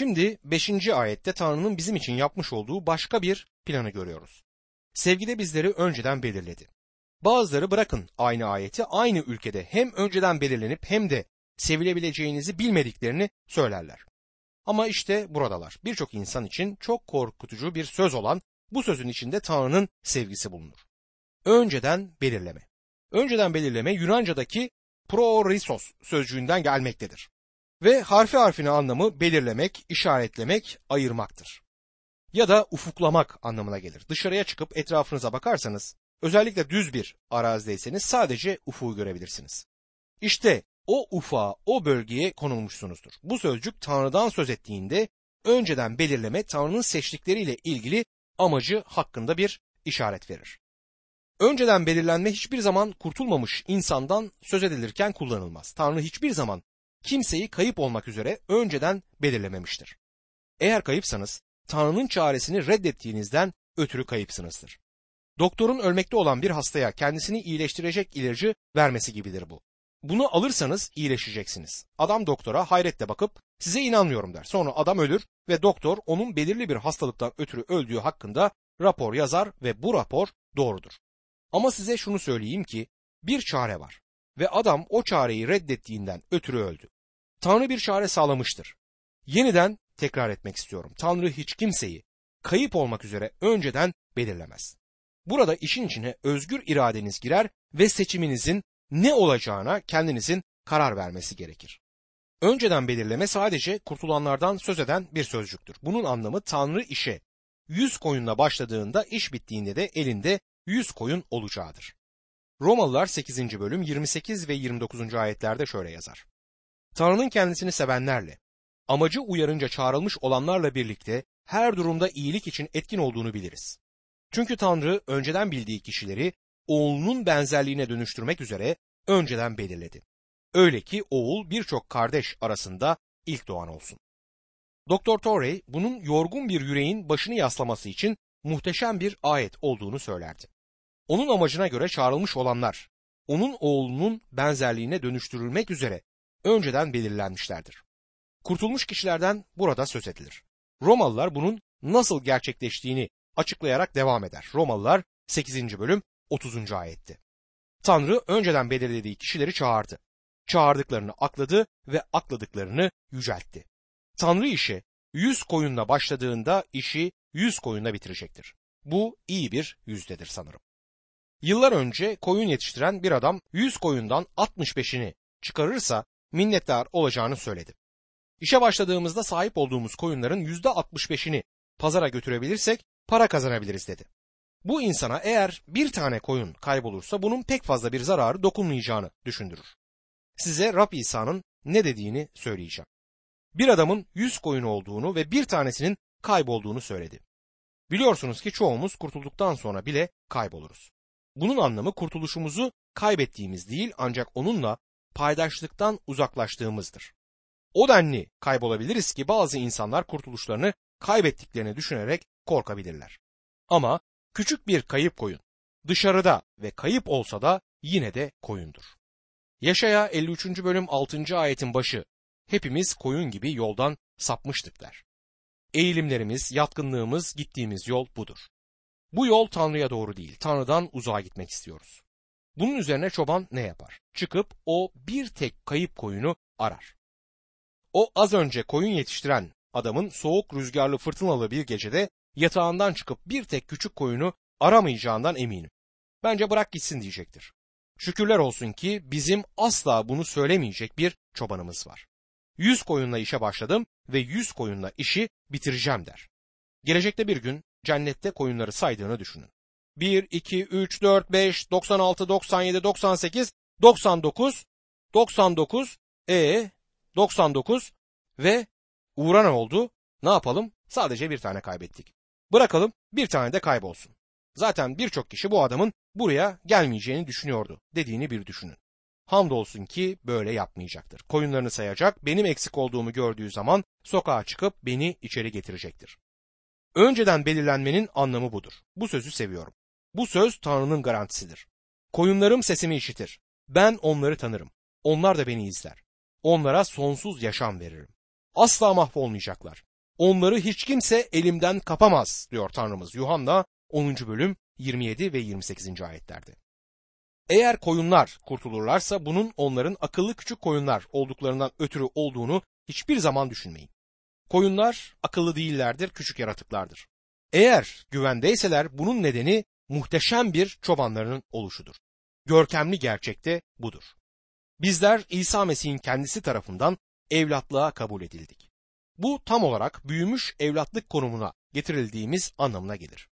Şimdi 5. ayette Tanrı'nın bizim için yapmış olduğu başka bir planı görüyoruz. Sevgide bizleri önceden belirledi. Bazıları bırakın aynı ayeti aynı ülkede hem önceden belirlenip hem de sevilebileceğinizi bilmediklerini söylerler. Ama işte buradalar. Birçok insan için çok korkutucu bir söz olan bu sözün içinde Tanrı'nın sevgisi bulunur. Önceden belirleme. Önceden belirleme Yunanca'daki proorisos sözcüğünden gelmektedir. Ve harfi harfine anlamı belirlemek, işaretlemek, ayırmaktır. Ya da ufuklamak anlamına gelir. Dışarıya çıkıp etrafınıza bakarsanız, özellikle düz bir arazideyseniz sadece ufuğu görebilirsiniz. İşte o ufağa, o bölgeye konulmuşsunuzdur. Bu sözcük Tanrı'dan söz ettiğinde önceden belirleme Tanrı'nın seçtikleriyle ilgili amacı hakkında bir işaret verir. Önceden belirlenme hiçbir zaman kurtulmamış insandan söz edilirken kullanılmaz. Tanrı hiçbir zaman kimseyi kayıp olmak üzere önceden belirlememiştir. Eğer kayıpsanız Tanrı'nın çaresini reddettiğinizden ötürü kayıpsınızdır. Doktorun ölmekte olan bir hastaya kendisini iyileştirecek ilacı vermesi gibidir bu. Bunu alırsanız iyileşeceksiniz. Adam doktora hayretle bakıp size inanmıyorum der. Sonra adam ölür ve doktor onun belirli bir hastalıktan ötürü öldüğü hakkında rapor yazar ve bu rapor doğrudur. Ama size şunu söyleyeyim ki bir çare var ve adam o çareyi reddettiğinden ötürü öldü. Tanrı bir çare sağlamıştır. Yeniden tekrar etmek istiyorum. Tanrı hiç kimseyi kayıp olmak üzere önceden belirlemez. Burada işin içine özgür iradeniz girer ve seçiminizin ne olacağına kendinizin karar vermesi gerekir. Önceden belirleme sadece kurtulanlardan söz eden bir sözcüktür. Bunun anlamı Tanrı işe yüz koyunla başladığında iş bittiğinde de elinde yüz koyun olacağıdır. Romalılar 8. bölüm 28 ve 29. ayetlerde şöyle yazar. Tanrı'nın kendisini sevenlerle, amacı uyarınca çağrılmış olanlarla birlikte her durumda iyilik için etkin olduğunu biliriz. Çünkü Tanrı önceden bildiği kişileri oğlunun benzerliğine dönüştürmek üzere önceden belirledi. Öyle ki oğul birçok kardeş arasında ilk doğan olsun. Doktor Torrey bunun yorgun bir yüreğin başını yaslaması için muhteşem bir ayet olduğunu söylerdi. Onun amacına göre çağrılmış olanlar, onun oğlunun benzerliğine dönüştürülmek üzere önceden belirlenmişlerdir. Kurtulmuş kişilerden burada söz edilir. Romalılar bunun nasıl gerçekleştiğini açıklayarak devam eder. Romalılar 8. bölüm 30. ayetti. Tanrı önceden belirlediği kişileri çağırdı. Çağırdıklarını akladı ve akladıklarını yüceltti. Tanrı işe yüz koyunla başladığında işi yüz koyunla bitirecektir. Bu iyi bir yüzdedir sanırım. Yıllar önce koyun yetiştiren bir adam 100 koyundan 65'ini çıkarırsa minnettar olacağını söyledi. İşe başladığımızda sahip olduğumuz koyunların %65'ini pazara götürebilirsek para kazanabiliriz dedi. Bu insana eğer bir tane koyun kaybolursa bunun pek fazla bir zararı dokunmayacağını düşündürür. Size Rab İsa'nın ne dediğini söyleyeceğim. Bir adamın yüz koyun olduğunu ve bir tanesinin kaybolduğunu söyledi. Biliyorsunuz ki çoğumuz kurtulduktan sonra bile kayboluruz. Bunun anlamı kurtuluşumuzu kaybettiğimiz değil ancak onunla paydaşlıktan uzaklaştığımızdır. O denli kaybolabiliriz ki bazı insanlar kurtuluşlarını kaybettiklerini düşünerek korkabilirler. Ama küçük bir kayıp koyun dışarıda ve kayıp olsa da yine de koyundur. Yaşaya 53. bölüm 6. ayetin başı hepimiz koyun gibi yoldan sapmıştık der. Eğilimlerimiz, yatkınlığımız, gittiğimiz yol budur. Bu yol Tanrı'ya doğru değil, Tanrı'dan uzağa gitmek istiyoruz. Bunun üzerine çoban ne yapar? Çıkıp o bir tek kayıp koyunu arar. O az önce koyun yetiştiren adamın soğuk rüzgarlı fırtınalı bir gecede yatağından çıkıp bir tek küçük koyunu aramayacağından eminim. Bence bırak gitsin diyecektir. Şükürler olsun ki bizim asla bunu söylemeyecek bir çobanımız var. Yüz koyunla işe başladım ve yüz koyunla işi bitireceğim der. Gelecekte bir gün cennette koyunları saydığını düşünün. 1, 2, 3, 4, 5, 96, 97, 98, 99, 99, e 99 ve uğra ne oldu? Ne yapalım? Sadece bir tane kaybettik. Bırakalım bir tane de kaybolsun. Zaten birçok kişi bu adamın buraya gelmeyeceğini düşünüyordu dediğini bir düşünün. Hamdolsun ki böyle yapmayacaktır. Koyunlarını sayacak, benim eksik olduğumu gördüğü zaman sokağa çıkıp beni içeri getirecektir. Önceden belirlenmenin anlamı budur. Bu sözü seviyorum. Bu söz Tanrı'nın garantisidir. Koyunlarım sesimi işitir. Ben onları tanırım. Onlar da beni izler. Onlara sonsuz yaşam veririm. Asla mahvolmayacaklar. Onları hiç kimse elimden kapamaz diyor Tanrımız. Yuhanna 10. bölüm 27 ve 28. ayetlerde. Eğer koyunlar kurtulurlarsa bunun onların akıllı küçük koyunlar olduklarından ötürü olduğunu hiçbir zaman düşünmeyin. Koyunlar akıllı değillerdir, küçük yaratıklardır. Eğer güvendeyseler bunun nedeni muhteşem bir çobanlarının oluşudur. Görkemli gerçekte budur. Bizler İsa Mesih'in kendisi tarafından evlatlığa kabul edildik. Bu tam olarak büyümüş evlatlık konumuna getirildiğimiz anlamına gelir.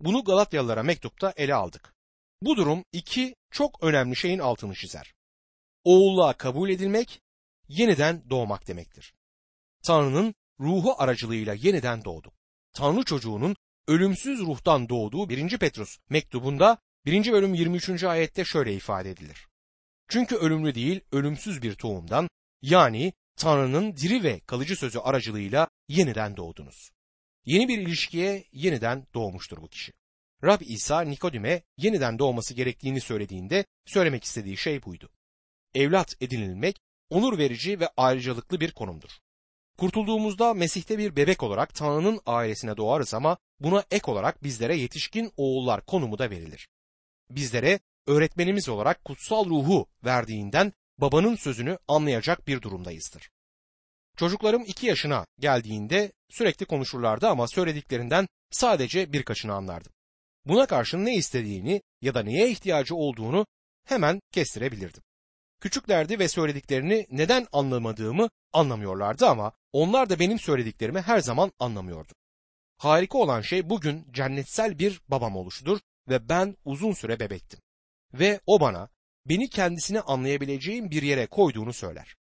Bunu Galatyalılara mektupta ele aldık. Bu durum iki çok önemli şeyin altını çizer. Oğulluğa kabul edilmek, yeniden doğmak demektir. Tanrı'nın ruhu aracılığıyla yeniden doğduk. Tanrı çocuğunun ölümsüz ruhtan doğduğu 1. Petrus mektubunda 1. bölüm 23. ayette şöyle ifade edilir. Çünkü ölümlü değil, ölümsüz bir tohumdan yani Tanrı'nın diri ve kalıcı sözü aracılığıyla yeniden doğdunuz. Yeni bir ilişkiye yeniden doğmuştur bu kişi. Rab İsa Nikodim'e yeniden doğması gerektiğini söylediğinde söylemek istediği şey buydu. Evlat edinilmek onur verici ve ayrıcalıklı bir konumdur. Kurtulduğumuzda Mesih'te bir bebek olarak Tanrı'nın ailesine doğarız ama buna ek olarak bizlere yetişkin oğullar konumu da verilir. Bizlere öğretmenimiz olarak kutsal ruhu verdiğinden babanın sözünü anlayacak bir durumdayızdır. Çocuklarım iki yaşına geldiğinde sürekli konuşurlardı ama söylediklerinden sadece birkaçını anlardım. Buna karşın ne istediğini ya da neye ihtiyacı olduğunu hemen kestirebilirdim. Küçüklerdi ve söylediklerini neden anlamadığımı anlamıyorlardı ama onlar da benim söylediklerimi her zaman anlamıyordu. Harika olan şey bugün cennetsel bir babam oluşudur ve ben uzun süre bebektim. Ve o bana beni kendisini anlayabileceğim bir yere koyduğunu söyler.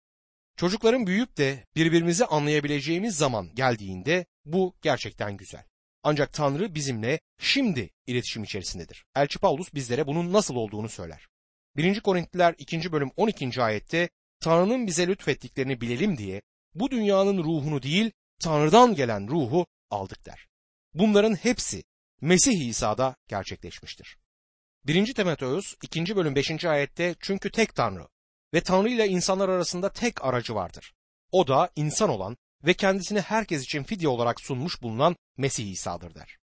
Çocukların büyüyüp de birbirimizi anlayabileceğimiz zaman geldiğinde bu gerçekten güzel. Ancak Tanrı bizimle şimdi iletişim içerisindedir. Elçi Paulus bizlere bunun nasıl olduğunu söyler. 1. Korintliler 2. bölüm 12. ayette Tanrı'nın bize lütfettiklerini bilelim diye bu dünyanın ruhunu değil Tanrı'dan gelen ruhu aldık der. Bunların hepsi Mesih İsa'da gerçekleşmiştir. 1. Timoteus 2. bölüm 5. ayette çünkü tek Tanrı ve Tanrı ile insanlar arasında tek aracı vardır. O da insan olan ve kendisini herkes için fidye olarak sunmuş bulunan Mesih İsa'dır der.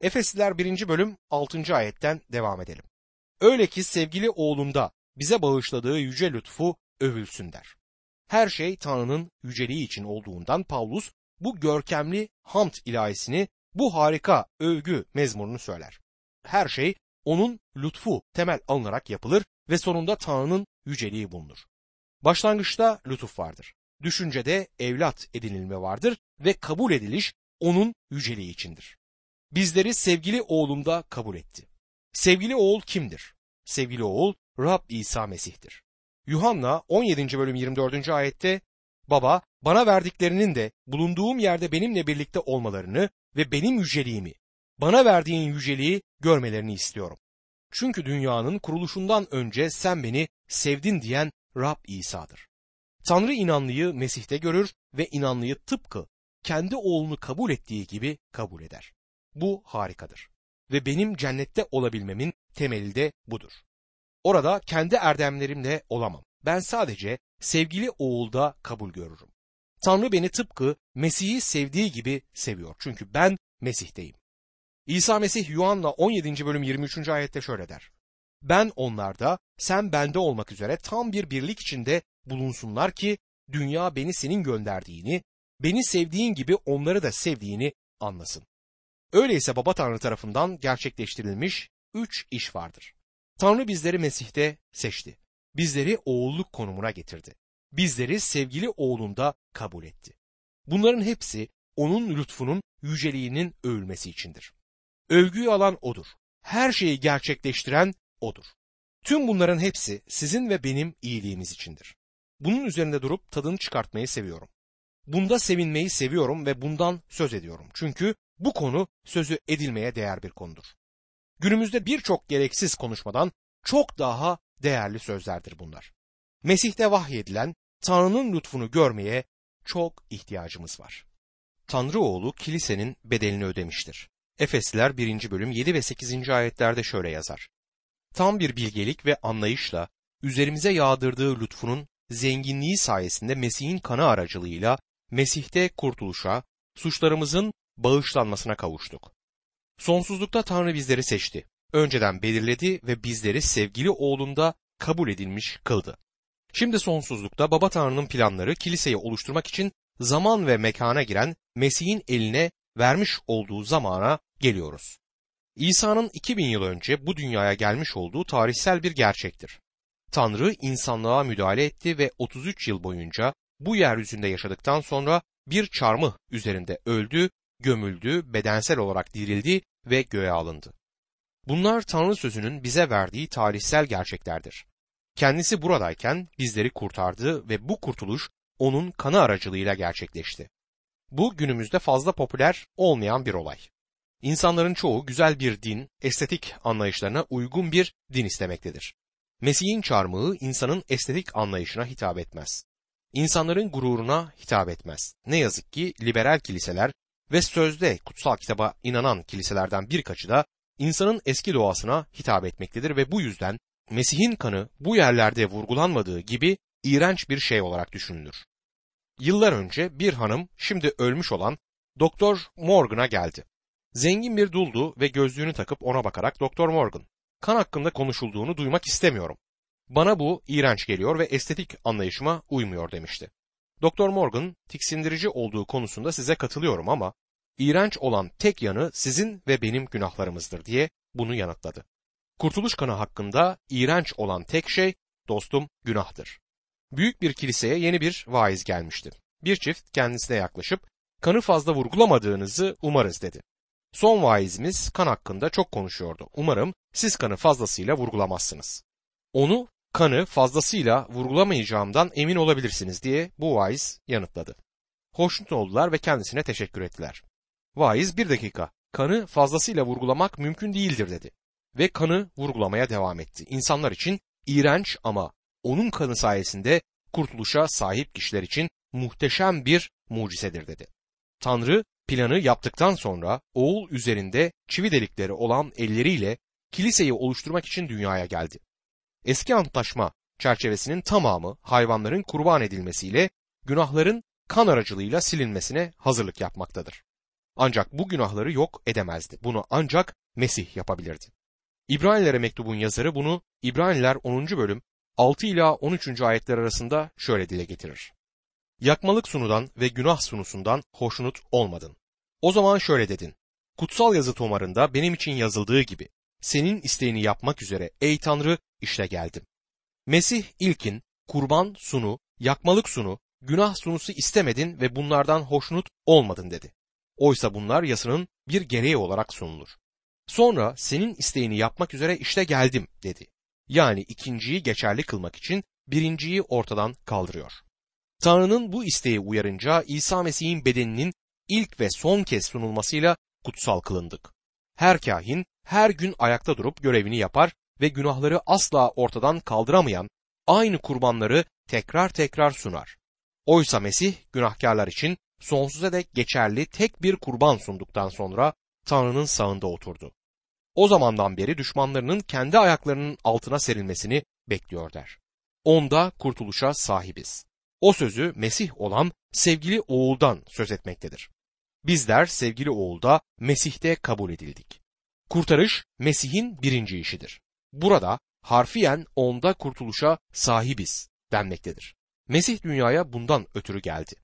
Efesliler 1. bölüm 6. ayetten devam edelim. Öyle ki sevgili oğlunda bize bağışladığı yüce lütfu övülsün der. Her şey Tanrı'nın yüceliği için olduğundan Paulus bu görkemli hamd ilahisini, bu harika övgü mezmurunu söyler. Her şey onun lütfu temel alınarak yapılır ve sonunda Tanrı'nın yüceliği bulunur. Başlangıçta lütuf vardır. Düşüncede evlat edinilme vardır ve kabul ediliş onun yüceliği içindir. Bizleri sevgili oğlumda kabul etti. Sevgili oğul kimdir? Sevgili oğul Rab İsa Mesih'tir. Yuhanna 17. bölüm 24. ayette Baba bana verdiklerinin de bulunduğum yerde benimle birlikte olmalarını ve benim yüceliğimi, bana verdiğin yüceliği görmelerini istiyorum. Çünkü dünyanın kuruluşundan önce sen beni sevdin diyen Rab İsa'dır. Tanrı inanlıyı Mesih'te görür ve inanlıyı tıpkı kendi oğlunu kabul ettiği gibi kabul eder. Bu harikadır. Ve benim cennette olabilmemin temeli de budur. Orada kendi erdemlerimle olamam. Ben sadece sevgili oğulda kabul görürüm. Tanrı beni tıpkı Mesih'i sevdiği gibi seviyor. Çünkü ben Mesih'teyim. İsa Mesih Yuhanna 17. bölüm 23. ayette şöyle der. Ben onlarda, sen bende olmak üzere tam bir birlik içinde bulunsunlar ki dünya beni senin gönderdiğini, beni sevdiğin gibi onları da sevdiğini anlasın. Öyleyse Baba Tanrı tarafından gerçekleştirilmiş üç iş vardır. Tanrı bizleri Mesih'te seçti. Bizleri oğulluk konumuna getirdi. Bizleri sevgili oğlunda kabul etti. Bunların hepsi onun lütfunun yüceliğinin övülmesi içindir. Övgüyü alan odur. Her şeyi gerçekleştiren odur. Tüm bunların hepsi sizin ve benim iyiliğimiz içindir. Bunun üzerinde durup tadını çıkartmayı seviyorum. Bunda sevinmeyi seviyorum ve bundan söz ediyorum. Çünkü bu konu sözü edilmeye değer bir konudur. Günümüzde birçok gereksiz konuşmadan çok daha değerli sözlerdir bunlar. Mesih'te vahyedilen Tanrı'nın lütfunu görmeye çok ihtiyacımız var. Tanrı oğlu kilisenin bedelini ödemiştir. Efesliler 1. bölüm 7 ve 8. ayetlerde şöyle yazar. Tam bir bilgelik ve anlayışla üzerimize yağdırdığı lütfunun zenginliği sayesinde Mesih'in kanı aracılığıyla Mesih'te kurtuluşa, suçlarımızın bağışlanmasına kavuştuk. Sonsuzlukta Tanrı bizleri seçti. Önceden belirledi ve bizleri sevgili oğlunda kabul edilmiş kıldı. Şimdi sonsuzlukta Baba Tanrı'nın planları kiliseyi oluşturmak için zaman ve mekana giren Mesih'in eline vermiş olduğu zamana geliyoruz. İsa'nın 2000 yıl önce bu dünyaya gelmiş olduğu tarihsel bir gerçektir. Tanrı insanlığa müdahale etti ve 33 yıl boyunca bu yeryüzünde yaşadıktan sonra bir çarmıh üzerinde öldü, gömüldü, bedensel olarak dirildi ve göğe alındı. Bunlar Tanrı sözünün bize verdiği tarihsel gerçeklerdir. Kendisi buradayken bizleri kurtardı ve bu kurtuluş onun kanı aracılığıyla gerçekleşti. Bu günümüzde fazla popüler olmayan bir olay. İnsanların çoğu güzel bir din, estetik anlayışlarına uygun bir din istemektedir. Mesih'in çarmıhı insanın estetik anlayışına hitap etmez. İnsanların gururuna hitap etmez. Ne yazık ki liberal kiliseler ve sözde kutsal kitaba inanan kiliselerden birkaçı da insanın eski doğasına hitap etmektedir ve bu yüzden Mesih'in kanı bu yerlerde vurgulanmadığı gibi iğrenç bir şey olarak düşünülür. Yıllar önce bir hanım şimdi ölmüş olan Doktor Morgan'a geldi. Zengin bir duldu ve gözlüğünü takıp ona bakarak Doktor Morgan, kan hakkında konuşulduğunu duymak istemiyorum. Bana bu iğrenç geliyor ve estetik anlayışıma uymuyor demişti. Doktor Morgan tiksindirici olduğu konusunda size katılıyorum ama iğrenç olan tek yanı sizin ve benim günahlarımızdır diye bunu yanıtladı. Kurtuluş kanı hakkında iğrenç olan tek şey dostum günahtır. Büyük bir kiliseye yeni bir vaiz gelmişti. Bir çift kendisine yaklaşıp kanı fazla vurgulamadığınızı umarız dedi. Son vaizimiz kan hakkında çok konuşuyordu. Umarım siz kanı fazlasıyla vurgulamazsınız. Onu kanı fazlasıyla vurgulamayacağımdan emin olabilirsiniz diye bu vaiz yanıtladı. Hoşnut oldular ve kendisine teşekkür ettiler. Vaiz bir dakika kanı fazlasıyla vurgulamak mümkün değildir dedi ve kanı vurgulamaya devam etti. İnsanlar için iğrenç ama onun kanı sayesinde kurtuluşa sahip kişiler için muhteşem bir mucizedir dedi. Tanrı planı yaptıktan sonra oğul üzerinde çivi delikleri olan elleriyle kiliseyi oluşturmak için dünyaya geldi. Eski antlaşma çerçevesinin tamamı hayvanların kurban edilmesiyle günahların kan aracılığıyla silinmesine hazırlık yapmaktadır. Ancak bu günahları yok edemezdi. Bunu ancak Mesih yapabilirdi. İbranilere mektubun yazarı bunu İbraniler 10. bölüm 6 ila 13. ayetler arasında şöyle dile getirir. Yakmalık sunudan ve günah sunusundan hoşnut olmadın. O zaman şöyle dedin. Kutsal yazı tomarında benim için yazıldığı gibi senin isteğini yapmak üzere ey Tanrı işte geldim. Mesih ilkin kurban sunu, yakmalık sunu, günah sunusu istemedin ve bunlardan hoşnut olmadın dedi. Oysa bunlar yasının bir gereği olarak sunulur. Sonra senin isteğini yapmak üzere işte geldim dedi. Yani ikinciyi geçerli kılmak için birinciyi ortadan kaldırıyor. Tanrı'nın bu isteği uyarınca İsa Mesih'in bedeninin ilk ve son kez sunulmasıyla kutsal kılındık. Her kahin her gün ayakta durup görevini yapar ve günahları asla ortadan kaldıramayan aynı kurbanları tekrar tekrar sunar. Oysa Mesih günahkarlar için sonsuza dek geçerli tek bir kurban sunduktan sonra Tanrı'nın sağında oturdu. O zamandan beri düşmanlarının kendi ayaklarının altına serilmesini bekliyor der. Onda kurtuluşa sahibiz. O sözü Mesih olan sevgili oğuldan söz etmektedir. Bizler sevgili oğulda Mesih'te kabul edildik. Kurtarış Mesih'in birinci işidir. Burada harfiyen onda kurtuluşa sahibiz denmektedir. Mesih dünyaya bundan ötürü geldi.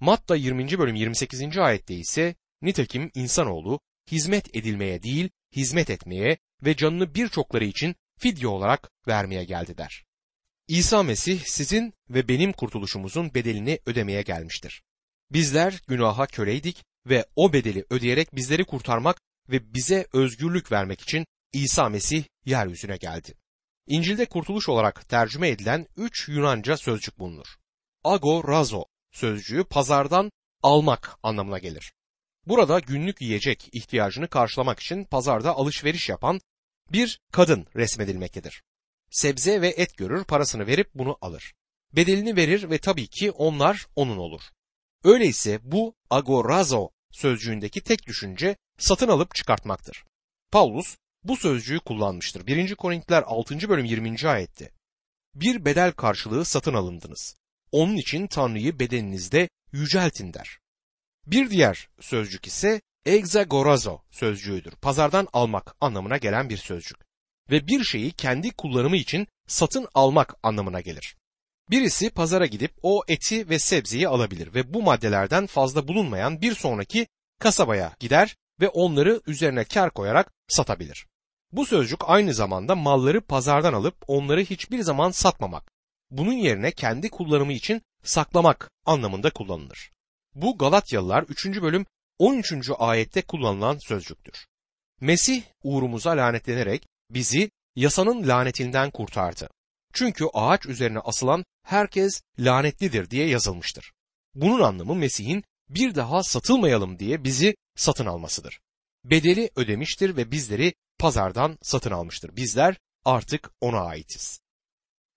Matta 20. bölüm 28. ayette ise nitekim insanoğlu hizmet edilmeye değil hizmet etmeye ve canını birçokları için fidye olarak vermeye geldi der. İsa Mesih sizin ve benim kurtuluşumuzun bedelini ödemeye gelmiştir. Bizler günaha köleydik ve o bedeli ödeyerek bizleri kurtarmak ve bize özgürlük vermek için İsa Mesih yeryüzüne geldi. İncil'de kurtuluş olarak tercüme edilen üç Yunanca sözcük bulunur. Ago razo sözcüğü pazardan almak anlamına gelir. Burada günlük yiyecek ihtiyacını karşılamak için pazarda alışveriş yapan bir kadın resmedilmektedir. Sebze ve et görür, parasını verip bunu alır. Bedelini verir ve tabii ki onlar onun olur. Öyleyse bu agorazo sözcüğündeki tek düşünce satın alıp çıkartmaktır. Paulus bu sözcüğü kullanmıştır. 1. Korintiler 6. bölüm 20. ayette. Bir bedel karşılığı satın alındınız. Onun için Tanrı'yı bedeninizde yüceltin der. Bir diğer sözcük ise exagorazo sözcüğüdür. Pazardan almak anlamına gelen bir sözcük. Ve bir şeyi kendi kullanımı için satın almak anlamına gelir. Birisi pazara gidip o eti ve sebzeyi alabilir ve bu maddelerden fazla bulunmayan bir sonraki kasabaya gider ve onları üzerine kar koyarak satabilir. Bu sözcük aynı zamanda malları pazardan alıp onları hiçbir zaman satmamak, bunun yerine kendi kullanımı için saklamak anlamında kullanılır. Bu Galatyalılar 3. bölüm 13. ayette kullanılan sözcüktür. Mesih uğrumuza lanetlenerek bizi yasanın lanetinden kurtardı. Çünkü ağaç üzerine asılan herkes lanetlidir diye yazılmıştır. Bunun anlamı Mesih'in bir daha satılmayalım diye bizi satın almasıdır. Bedeli ödemiştir ve bizleri pazardan satın almıştır. Bizler artık ona aitiz.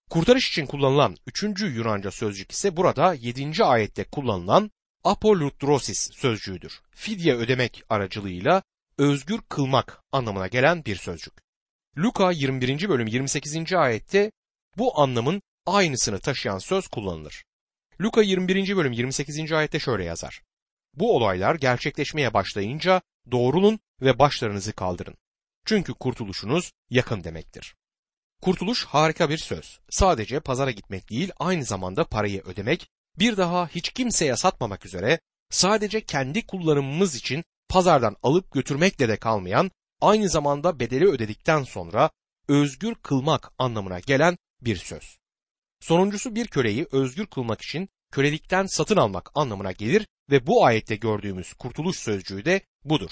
Kurtarış için kullanılan üçüncü Yunanca sözcük ise burada 7. ayette kullanılan apoludrosis sözcüğüdür. Fidye ödemek aracılığıyla özgür kılmak anlamına gelen bir sözcük. Luka 21. bölüm 28. ayette bu anlamın aynısını taşıyan söz kullanılır. Luka 21. bölüm 28. ayette şöyle yazar. Bu olaylar gerçekleşmeye başlayınca doğrulun ve başlarınızı kaldırın. Çünkü kurtuluşunuz yakın demektir. Kurtuluş harika bir söz. Sadece pazara gitmek değil, aynı zamanda parayı ödemek, bir daha hiç kimseye satmamak üzere sadece kendi kullanımımız için pazardan alıp götürmekle de kalmayan, aynı zamanda bedeli ödedikten sonra özgür kılmak anlamına gelen bir söz. Sonuncusu bir köleyi özgür kılmak için kölelikten satın almak anlamına gelir ve bu ayette gördüğümüz kurtuluş sözcüğü de budur.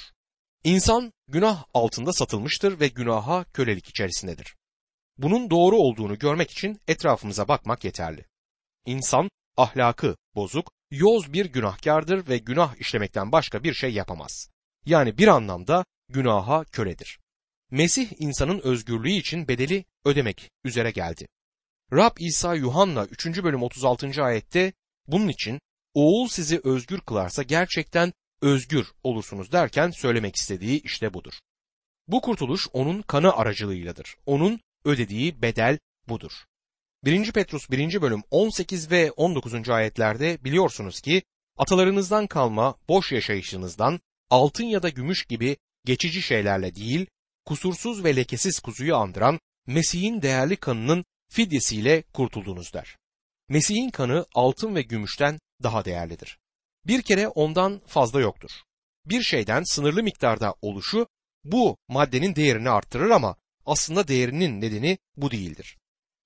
İnsan günah altında satılmıştır ve günaha kölelik içerisindedir. Bunun doğru olduğunu görmek için etrafımıza bakmak yeterli. İnsan ahlakı bozuk, yoz bir günahkardır ve günah işlemekten başka bir şey yapamaz. Yani bir anlamda günaha köledir. Mesih insanın özgürlüğü için bedeli ödemek üzere geldi. Rab İsa Yuhanna 3. bölüm 36. ayette bunun için oğul sizi özgür kılarsa gerçekten özgür olursunuz derken söylemek istediği işte budur. Bu kurtuluş onun kanı aracılığıyladır. Onun ödediği bedel budur. 1. Petrus 1. bölüm 18 ve 19. ayetlerde biliyorsunuz ki atalarınızdan kalma boş yaşayışınızdan altın ya da gümüş gibi geçici şeylerle değil, kusursuz ve lekesiz kuzuyu andıran Mesih'in değerli kanının fidyesiyle kurtuldunuz der. Mesih'in kanı altın ve gümüşten daha değerlidir. Bir kere ondan fazla yoktur. Bir şeyden sınırlı miktarda oluşu bu maddenin değerini arttırır ama aslında değerinin nedeni bu değildir.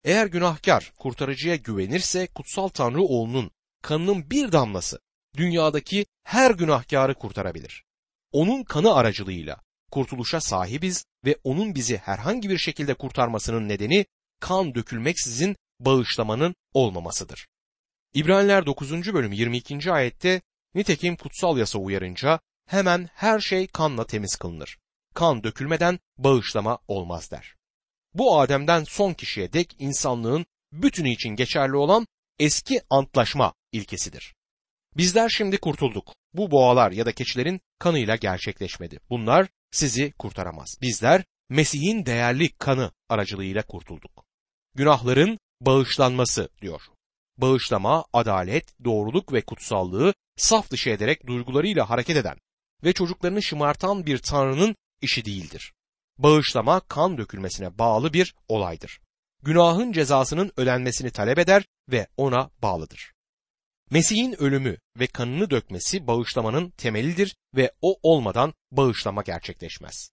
Eğer günahkar kurtarıcıya güvenirse kutsal Tanrı oğlunun kanının bir damlası dünyadaki her günahkarı kurtarabilir. Onun kanı aracılığıyla kurtuluşa sahibiz ve onun bizi herhangi bir şekilde kurtarmasının nedeni kan dökülmeksizin bağışlamanın olmamasıdır. İbraniler 9. bölüm 22. ayette nitekim kutsal yasa uyarınca hemen her şey kanla temiz kılınır. Kan dökülmeden bağışlama olmaz der. Bu Adem'den son kişiye dek insanlığın bütünü için geçerli olan eski antlaşma ilkesidir. Bizler şimdi kurtulduk. Bu boğalar ya da keçilerin kanıyla gerçekleşmedi. Bunlar sizi kurtaramaz. Bizler Mesih'in değerli kanı aracılığıyla kurtulduk. Günahların bağışlanması diyor. Bağışlama, adalet, doğruluk ve kutsallığı saf dışı ederek duygularıyla hareket eden ve çocuklarını şımartan bir tanrının işi değildir. Bağışlama kan dökülmesine bağlı bir olaydır. Günahın cezasının ödenmesini talep eder ve ona bağlıdır. Mesih'in ölümü ve kanını dökmesi bağışlamanın temelidir ve o olmadan bağışlama gerçekleşmez.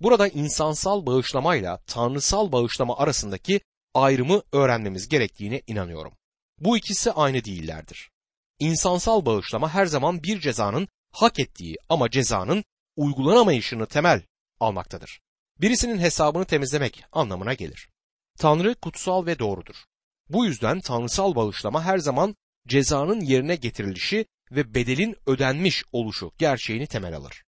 Burada insansal bağışlamayla tanrısal bağışlama arasındaki ayrımı öğrenmemiz gerektiğine inanıyorum. Bu ikisi aynı değillerdir. İnsansal bağışlama her zaman bir cezanın hak ettiği ama cezanın uygulanamayışını temel almaktadır. Birisinin hesabını temizlemek anlamına gelir. Tanrı kutsal ve doğrudur. Bu yüzden tanrısal bağışlama her zaman cezanın yerine getirilişi ve bedelin ödenmiş oluşu gerçeğini temel alır.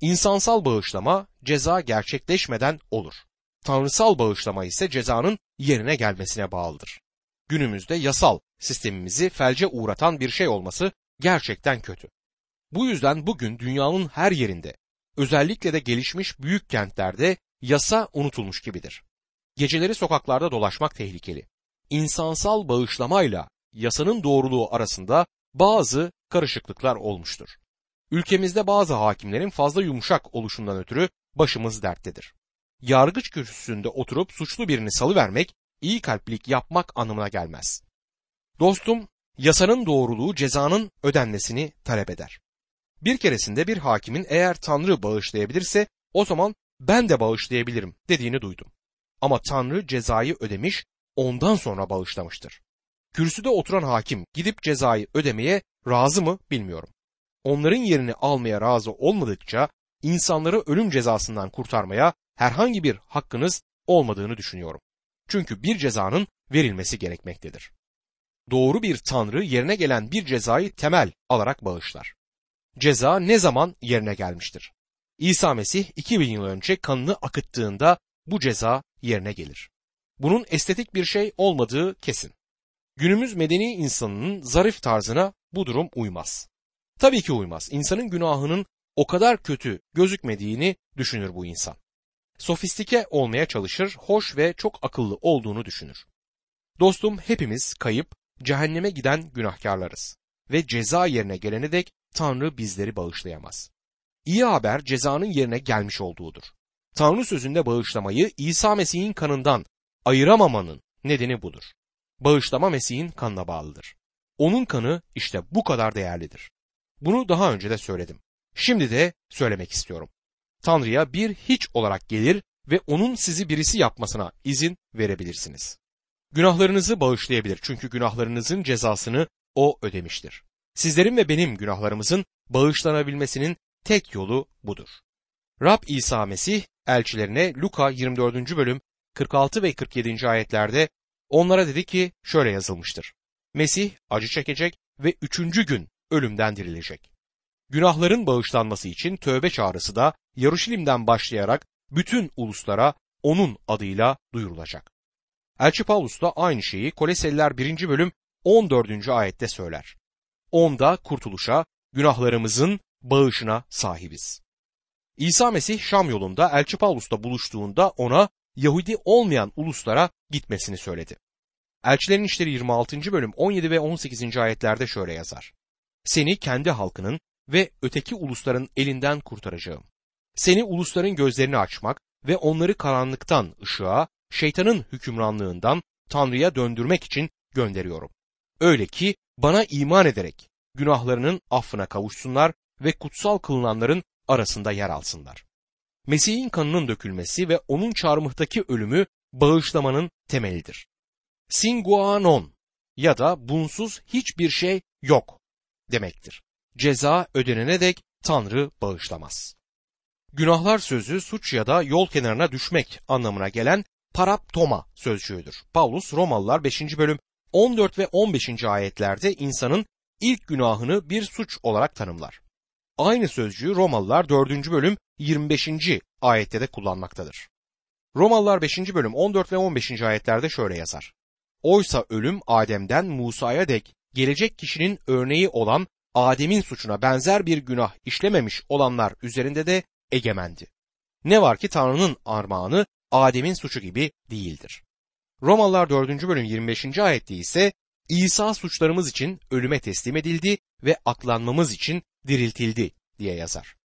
İnsansal bağışlama ceza gerçekleşmeden olur. Tanrısal bağışlama ise cezanın yerine gelmesine bağlıdır. Günümüzde yasal sistemimizi felce uğratan bir şey olması gerçekten kötü. Bu yüzden bugün dünyanın her yerinde, özellikle de gelişmiş büyük kentlerde yasa unutulmuş gibidir. Geceleri sokaklarda dolaşmak tehlikeli. İnsansal bağışlamayla yasanın doğruluğu arasında bazı karışıklıklar olmuştur. Ülkemizde bazı hakimlerin fazla yumuşak oluşundan ötürü başımız derttedir. Yargıç kürsüsünde oturup suçlu birini salıvermek iyi kalplilik yapmak anlamına gelmez. Dostum, yasanın doğruluğu cezanın ödenmesini talep eder. Bir keresinde bir hakimin eğer Tanrı bağışlayabilirse o zaman ben de bağışlayabilirim dediğini duydum. Ama Tanrı cezayı ödemiş, ondan sonra bağışlamıştır. Kürsüde oturan hakim gidip cezayı ödemeye razı mı bilmiyorum. Onların yerini almaya razı olmadıkça insanları ölüm cezasından kurtarmaya herhangi bir hakkınız olmadığını düşünüyorum. Çünkü bir cezanın verilmesi gerekmektedir. Doğru bir tanrı yerine gelen bir cezayı temel alarak bağışlar. Ceza ne zaman yerine gelmiştir? İsa Mesih 2000 yıl önce kanını akıttığında bu ceza yerine gelir. Bunun estetik bir şey olmadığı kesin. Günümüz medeni insanının zarif tarzına bu durum uymaz. Tabii ki uymaz. İnsanın günahının o kadar kötü gözükmediğini düşünür bu insan. Sofistike olmaya çalışır, hoş ve çok akıllı olduğunu düşünür. Dostum hepimiz kayıp, cehenneme giden günahkarlarız ve ceza yerine gelene dek Tanrı bizleri bağışlayamaz. İyi haber cezanın yerine gelmiş olduğudur. Tanrı sözünde bağışlamayı İsa Mesih'in kanından ayıramamanın nedeni budur. Bağışlama Mesih'in kanına bağlıdır. Onun kanı işte bu kadar değerlidir. Bunu daha önce de söyledim. Şimdi de söylemek istiyorum. Tanrı'ya bir hiç olarak gelir ve onun sizi birisi yapmasına izin verebilirsiniz. Günahlarınızı bağışlayabilir çünkü günahlarınızın cezasını o ödemiştir. Sizlerin ve benim günahlarımızın bağışlanabilmesinin tek yolu budur. Rab İsa Mesih elçilerine Luka 24. bölüm 46 ve 47. ayetlerde onlara dedi ki şöyle yazılmıştır. Mesih acı çekecek ve üçüncü gün ölümden dirilecek. Günahların bağışlanması için tövbe çağrısı da Yaruşilim'den başlayarak bütün uluslara onun adıyla duyurulacak. Elçi Paulus da aynı şeyi Koleseliler 1. bölüm 14. ayette söyler. Onda kurtuluşa, günahlarımızın bağışına sahibiz. İsa Mesih Şam yolunda Elçi Paulus'la buluştuğunda ona Yahudi olmayan uluslara gitmesini söyledi. Elçilerin İşleri 26. bölüm 17 ve 18. ayetlerde şöyle yazar. Seni kendi halkının ve öteki ulusların elinden kurtaracağım. Seni ulusların gözlerini açmak ve onları karanlıktan ışığa, şeytanın hükümranlığından Tanrı'ya döndürmek için gönderiyorum. Öyle ki bana iman ederek günahlarının affına kavuşsunlar ve kutsal kılınanların arasında yer alsınlar. Mesih'in kanının dökülmesi ve onun çarmıhtaki ölümü bağışlamanın temelidir. Singuanon ya da bunsuz hiçbir şey yok demektir. Ceza ödenene dek Tanrı bağışlamaz. Günahlar sözü suç ya da yol kenarına düşmek anlamına gelen paraptoma sözcüğüdür. Paulus Romalılar 5. bölüm 14 ve 15. ayetlerde insanın ilk günahını bir suç olarak tanımlar. Aynı sözcüğü Romalılar 4. bölüm 25. ayette de kullanmaktadır. Romalılar 5. bölüm 14 ve 15. ayetlerde şöyle yazar. Oysa ölüm Adem'den Musa'ya dek gelecek kişinin örneği olan Adem'in suçuna benzer bir günah işlememiş olanlar üzerinde de egemendi. Ne var ki Tanrı'nın armağanı Adem'in suçu gibi değildir. Romalılar 4. bölüm 25. ayette ise İsa suçlarımız için ölüme teslim edildi ve aklanmamız için diriltildi diye yazar.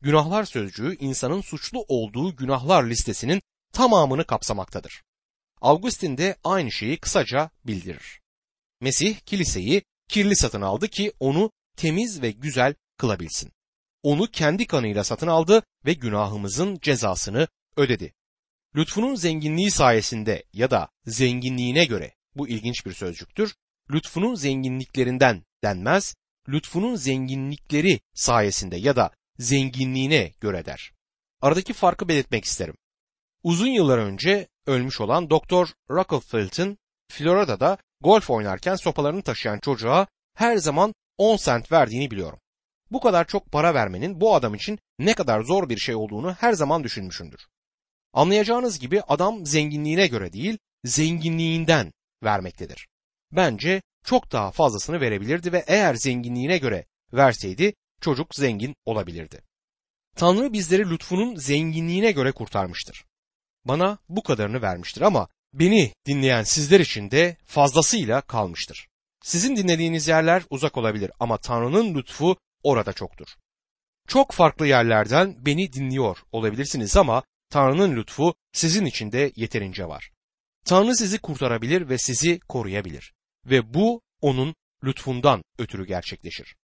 Günahlar sözcüğü insanın suçlu olduğu günahlar listesinin tamamını kapsamaktadır. Augustin de aynı şeyi kısaca bildirir. Mesih kiliseyi kirli satın aldı ki onu temiz ve güzel kılabilsin. Onu kendi kanıyla satın aldı ve günahımızın cezasını ödedi. Lütfunun zenginliği sayesinde ya da zenginliğine göre bu ilginç bir sözcüktür. Lütfunun zenginliklerinden denmez, lütfunun zenginlikleri sayesinde ya da zenginliğine göre der. Aradaki farkı belirtmek isterim. Uzun yıllar önce ölmüş olan Doktor Rockefeller'ın Florida'da golf oynarken sopalarını taşıyan çocuğa her zaman 10 sent verdiğini biliyorum. Bu kadar çok para vermenin bu adam için ne kadar zor bir şey olduğunu her zaman düşünmüşümdür. Anlayacağınız gibi adam zenginliğine göre değil, zenginliğinden vermektedir. Bence çok daha fazlasını verebilirdi ve eğer zenginliğine göre verseydi çocuk zengin olabilirdi. Tanrı bizleri lütfunun zenginliğine göre kurtarmıştır. Bana bu kadarını vermiştir ama beni dinleyen sizler için de fazlasıyla kalmıştır. Sizin dinlediğiniz yerler uzak olabilir ama Tanrı'nın lütfu orada çoktur. Çok farklı yerlerden beni dinliyor olabilirsiniz ama Tanrı'nın lütfu sizin için de yeterince var. Tanrı sizi kurtarabilir ve sizi koruyabilir ve bu onun lütfundan ötürü gerçekleşir.